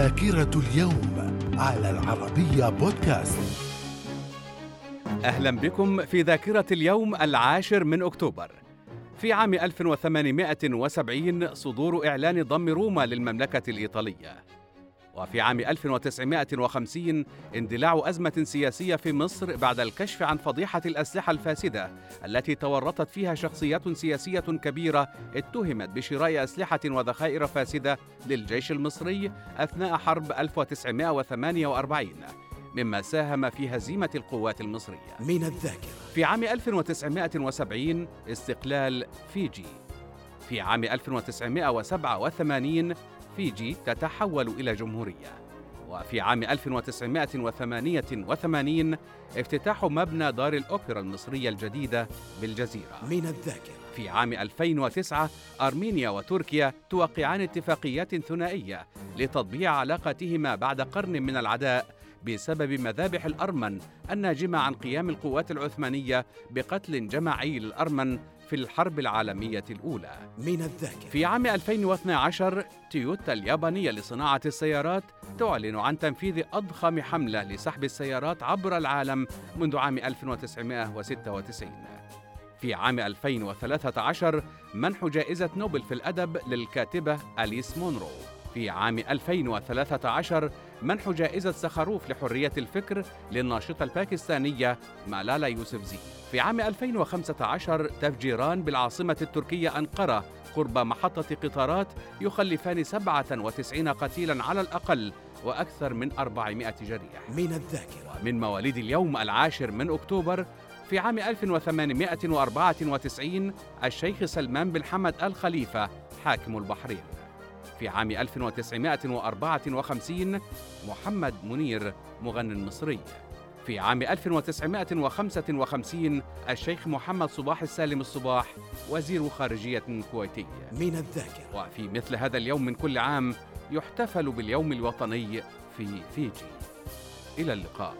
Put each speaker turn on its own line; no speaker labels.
ذاكرة اليوم على العربية بودكاست.
أهلا بكم في ذاكرة اليوم العاشر من أكتوبر. في عام 1870 صدور إعلان ضم روما للمملكة الإيطالية. وفي عام 1950 اندلاع أزمة سياسية في مصر بعد الكشف عن فضيحة الأسلحة الفاسدة التي تورطت فيها شخصيات سياسية كبيرة اتهمت بشراء أسلحة وذخائر فاسدة للجيش المصري أثناء حرب 1948 مما ساهم في هزيمة القوات المصرية.
من الذاكرة.
في عام 1970 استقلال فيجي. في عام 1987 فيجي تتحول إلى جمهورية. وفي عام 1988 افتتاح مبنى دار الأوبرا المصرية الجديدة بالجزيرة.
من الذاكرة.
في عام 2009 أرمينيا وتركيا توقعان اتفاقيات ثنائية لتطبيع علاقتهما بعد قرن من العداء بسبب مذابح الأرمن الناجمة عن قيام القوات العثمانية بقتل جماعي للأرمن في الحرب العالمية الأولى.
من الذاكرة.
في عام 2012 تويوتا اليابانية لصناعة السيارات تعلن عن تنفيذ أضخم حملة لسحب السيارات عبر العالم منذ عام 1996 في عام 2013 منح جائزة نوبل في الأدب للكاتبة أليس مونرو. في عام 2013 منح جائزة سخروف لحرية الفكر للناشطة الباكستانية مالالا يوسفزي. في عام 2015 تفجيران بالعاصمة التركية أنقرة قرب محطة قطارات يخلفان 97 قتيلا على الأقل وأكثر من 400 جريح.
من الذاكرة.
من مواليد اليوم العاشر من أكتوبر في عام 1894 الشيخ سلمان بن حمد الخليفة حاكم البحرين. في عام 1954 محمد منير مغني مصري في عام 1955 الشيخ محمد صباح السالم الصباح وزير خارجية كويتي
من الذاكرة.
وفي مثل هذا اليوم من كل عام يحتفل باليوم الوطني في فيجي. إلى اللقاء.